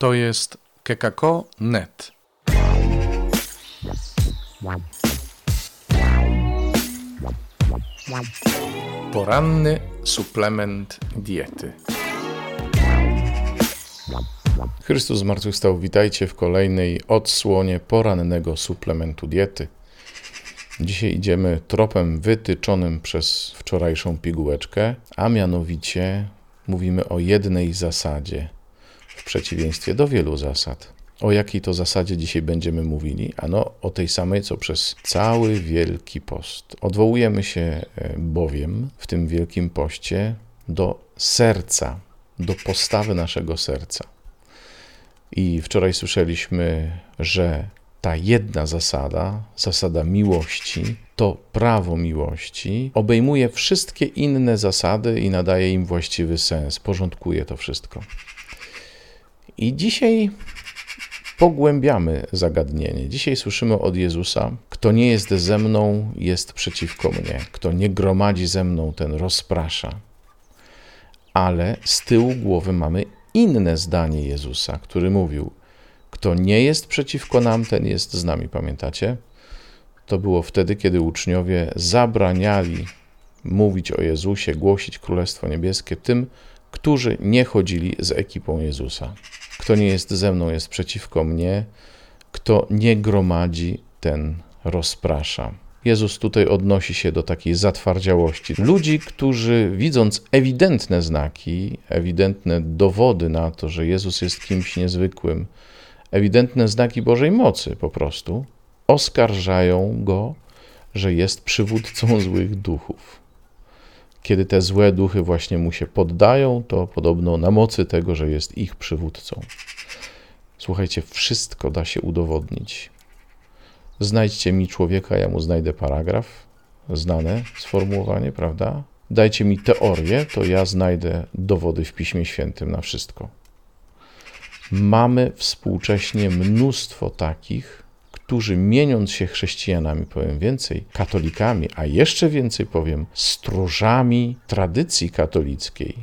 To jest kekako.net. Poranny suplement diety. Chrystus zmartwychwstał. Witajcie w kolejnej odsłonie porannego suplementu diety. Dzisiaj idziemy tropem wytyczonym przez wczorajszą pigułeczkę, a mianowicie mówimy o jednej zasadzie, w przeciwieństwie do wielu zasad. O jakiej to zasadzie dzisiaj będziemy mówili? Ano o tej samej, co przez cały Wielki Post. Odwołujemy się e, bowiem w tym Wielkim Poście do serca, do postawy naszego serca. I wczoraj słyszeliśmy, że ta jedna zasada, zasada miłości, to prawo miłości, obejmuje wszystkie inne zasady i nadaje im właściwy sens, porządkuje to wszystko. I dzisiaj pogłębiamy zagadnienie. Dzisiaj słyszymy od Jezusa: Kto nie jest ze mną, jest przeciwko mnie. Kto nie gromadzi ze mną, ten rozprasza. Ale z tyłu głowy mamy inne zdanie Jezusa, który mówił: Kto nie jest przeciwko nam, ten jest z nami. Pamiętacie? To było wtedy, kiedy uczniowie zabraniali mówić o Jezusie, głosić Królestwo Niebieskie tym, którzy nie chodzili z ekipą Jezusa. Kto nie jest ze mną, jest przeciwko mnie. Kto nie gromadzi, ten rozprasza. Jezus tutaj odnosi się do takiej zatwardziałości. Ludzi, którzy widząc ewidentne znaki, ewidentne dowody na to, że Jezus jest kimś niezwykłym, ewidentne znaki Bożej mocy po prostu, oskarżają go, że jest przywódcą złych duchów. Kiedy te złe duchy właśnie mu się poddają, to podobno na mocy tego, że jest ich przywódcą. Słuchajcie, wszystko da się udowodnić. Znajdźcie mi człowieka, ja mu znajdę paragraf, znane sformułowanie, prawda? Dajcie mi teorię, to ja znajdę dowody w Piśmie Świętym na wszystko. Mamy współcześnie mnóstwo takich, którzy mieniąc się chrześcijanami, powiem więcej, katolikami, a jeszcze więcej powiem, stróżami tradycji katolickiej,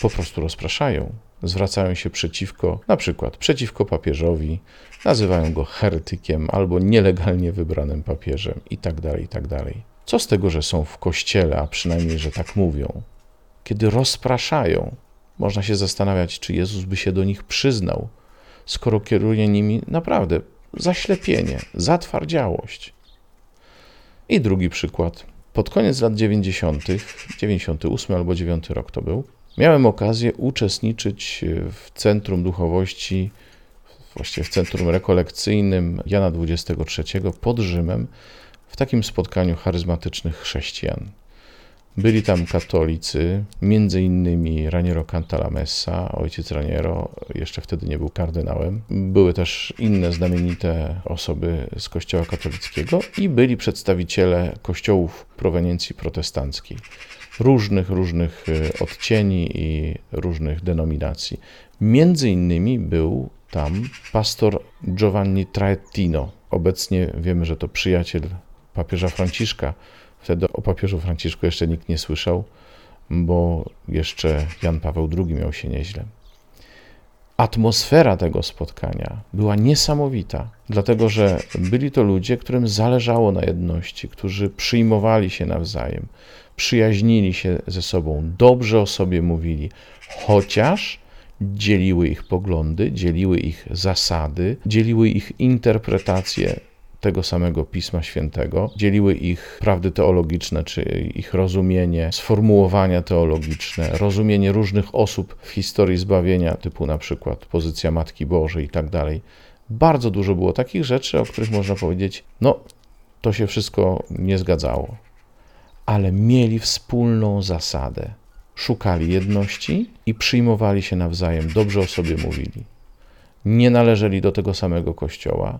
po prostu rozpraszają. Zwracają się przeciwko, na przykład przeciwko papieżowi, nazywają go heretykiem albo nielegalnie wybranym papieżem i tak dalej, i tak. Co z tego, że są w kościele, a przynajmniej, że tak mówią? Kiedy rozpraszają, można się zastanawiać, czy Jezus by się do nich przyznał, skoro kieruje nimi naprawdę zaślepienie, zatwardziałość. I drugi przykład. Pod koniec lat 90., 98 albo 9 rok to był, miałem okazję uczestniczyć w Centrum Duchowości, właściwie w Centrum Rekolekcyjnym Jana XXIII pod Rzymem, w takim spotkaniu charyzmatycznych chrześcijan. Byli tam katolicy, między innymi Raniero Cantalamessa, ojciec Raniero, jeszcze wtedy nie był kardynałem. Były też inne znamienite osoby z kościoła katolickiego i byli przedstawiciele kościołów proweniencji protestanckiej. Różnych, różnych e, odcieni i różnych denominacji. Między innymi był tam pastor Giovanni Traettino. Obecnie wiemy, że to przyjaciel papieża Franciszka, Wtedy o papieżu Franciszku jeszcze nikt nie słyszał, bo jeszcze Jan Paweł II miał się nieźle. Atmosfera tego spotkania była niesamowita, dlatego że byli to ludzie, którym zależało na jedności, którzy przyjmowali się nawzajem, przyjaźnili się ze sobą, dobrze o sobie mówili, chociaż dzieliły ich poglądy, dzieliły ich zasady, dzieliły ich interpretacje tego samego Pisma Świętego, dzieliły ich prawdy teologiczne, czy ich rozumienie, sformułowania teologiczne, rozumienie różnych osób w historii zbawienia, typu na przykład pozycja Matki Bożej i tak dalej. Bardzo dużo było takich rzeczy, o których można powiedzieć, no to się wszystko nie zgadzało, ale mieli wspólną zasadę. Szukali jedności i przyjmowali się nawzajem, dobrze o sobie mówili. Nie należeli do tego samego kościoła,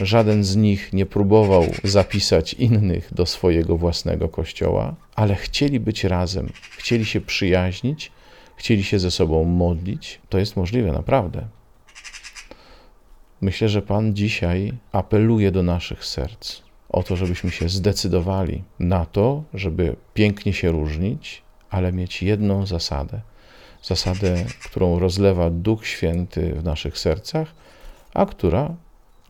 Żaden z nich nie próbował zapisać innych do swojego własnego kościoła, ale chcieli być razem, chcieli się przyjaźnić, chcieli się ze sobą modlić. To jest możliwe, naprawdę. Myślę, że Pan dzisiaj apeluje do naszych serc o to, żebyśmy się zdecydowali na to, żeby pięknie się różnić, ale mieć jedną zasadę. zasadę, którą rozlewa Duch Święty w naszych sercach, a która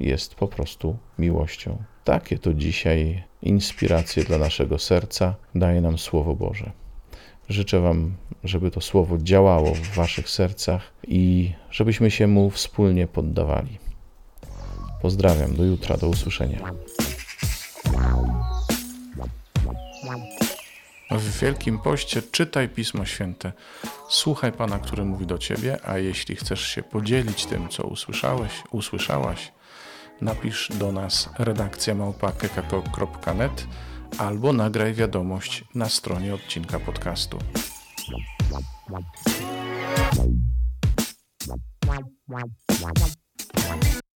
jest po prostu miłością. Takie to dzisiaj inspiracje dla naszego serca daje nam Słowo Boże. Życzę Wam, żeby to Słowo działało w Waszych sercach i żebyśmy się Mu wspólnie poddawali. Pozdrawiam, do jutra, do usłyszenia. W Wielkim Poście czytaj Pismo Święte, słuchaj Pana, który mówi do Ciebie, a jeśli chcesz się podzielić tym, co usłyszałeś, usłyszałaś, napisz do nas redakcja małpa.kekako.net albo nagraj wiadomość na stronie odcinka podcastu. Wow, wow, wow.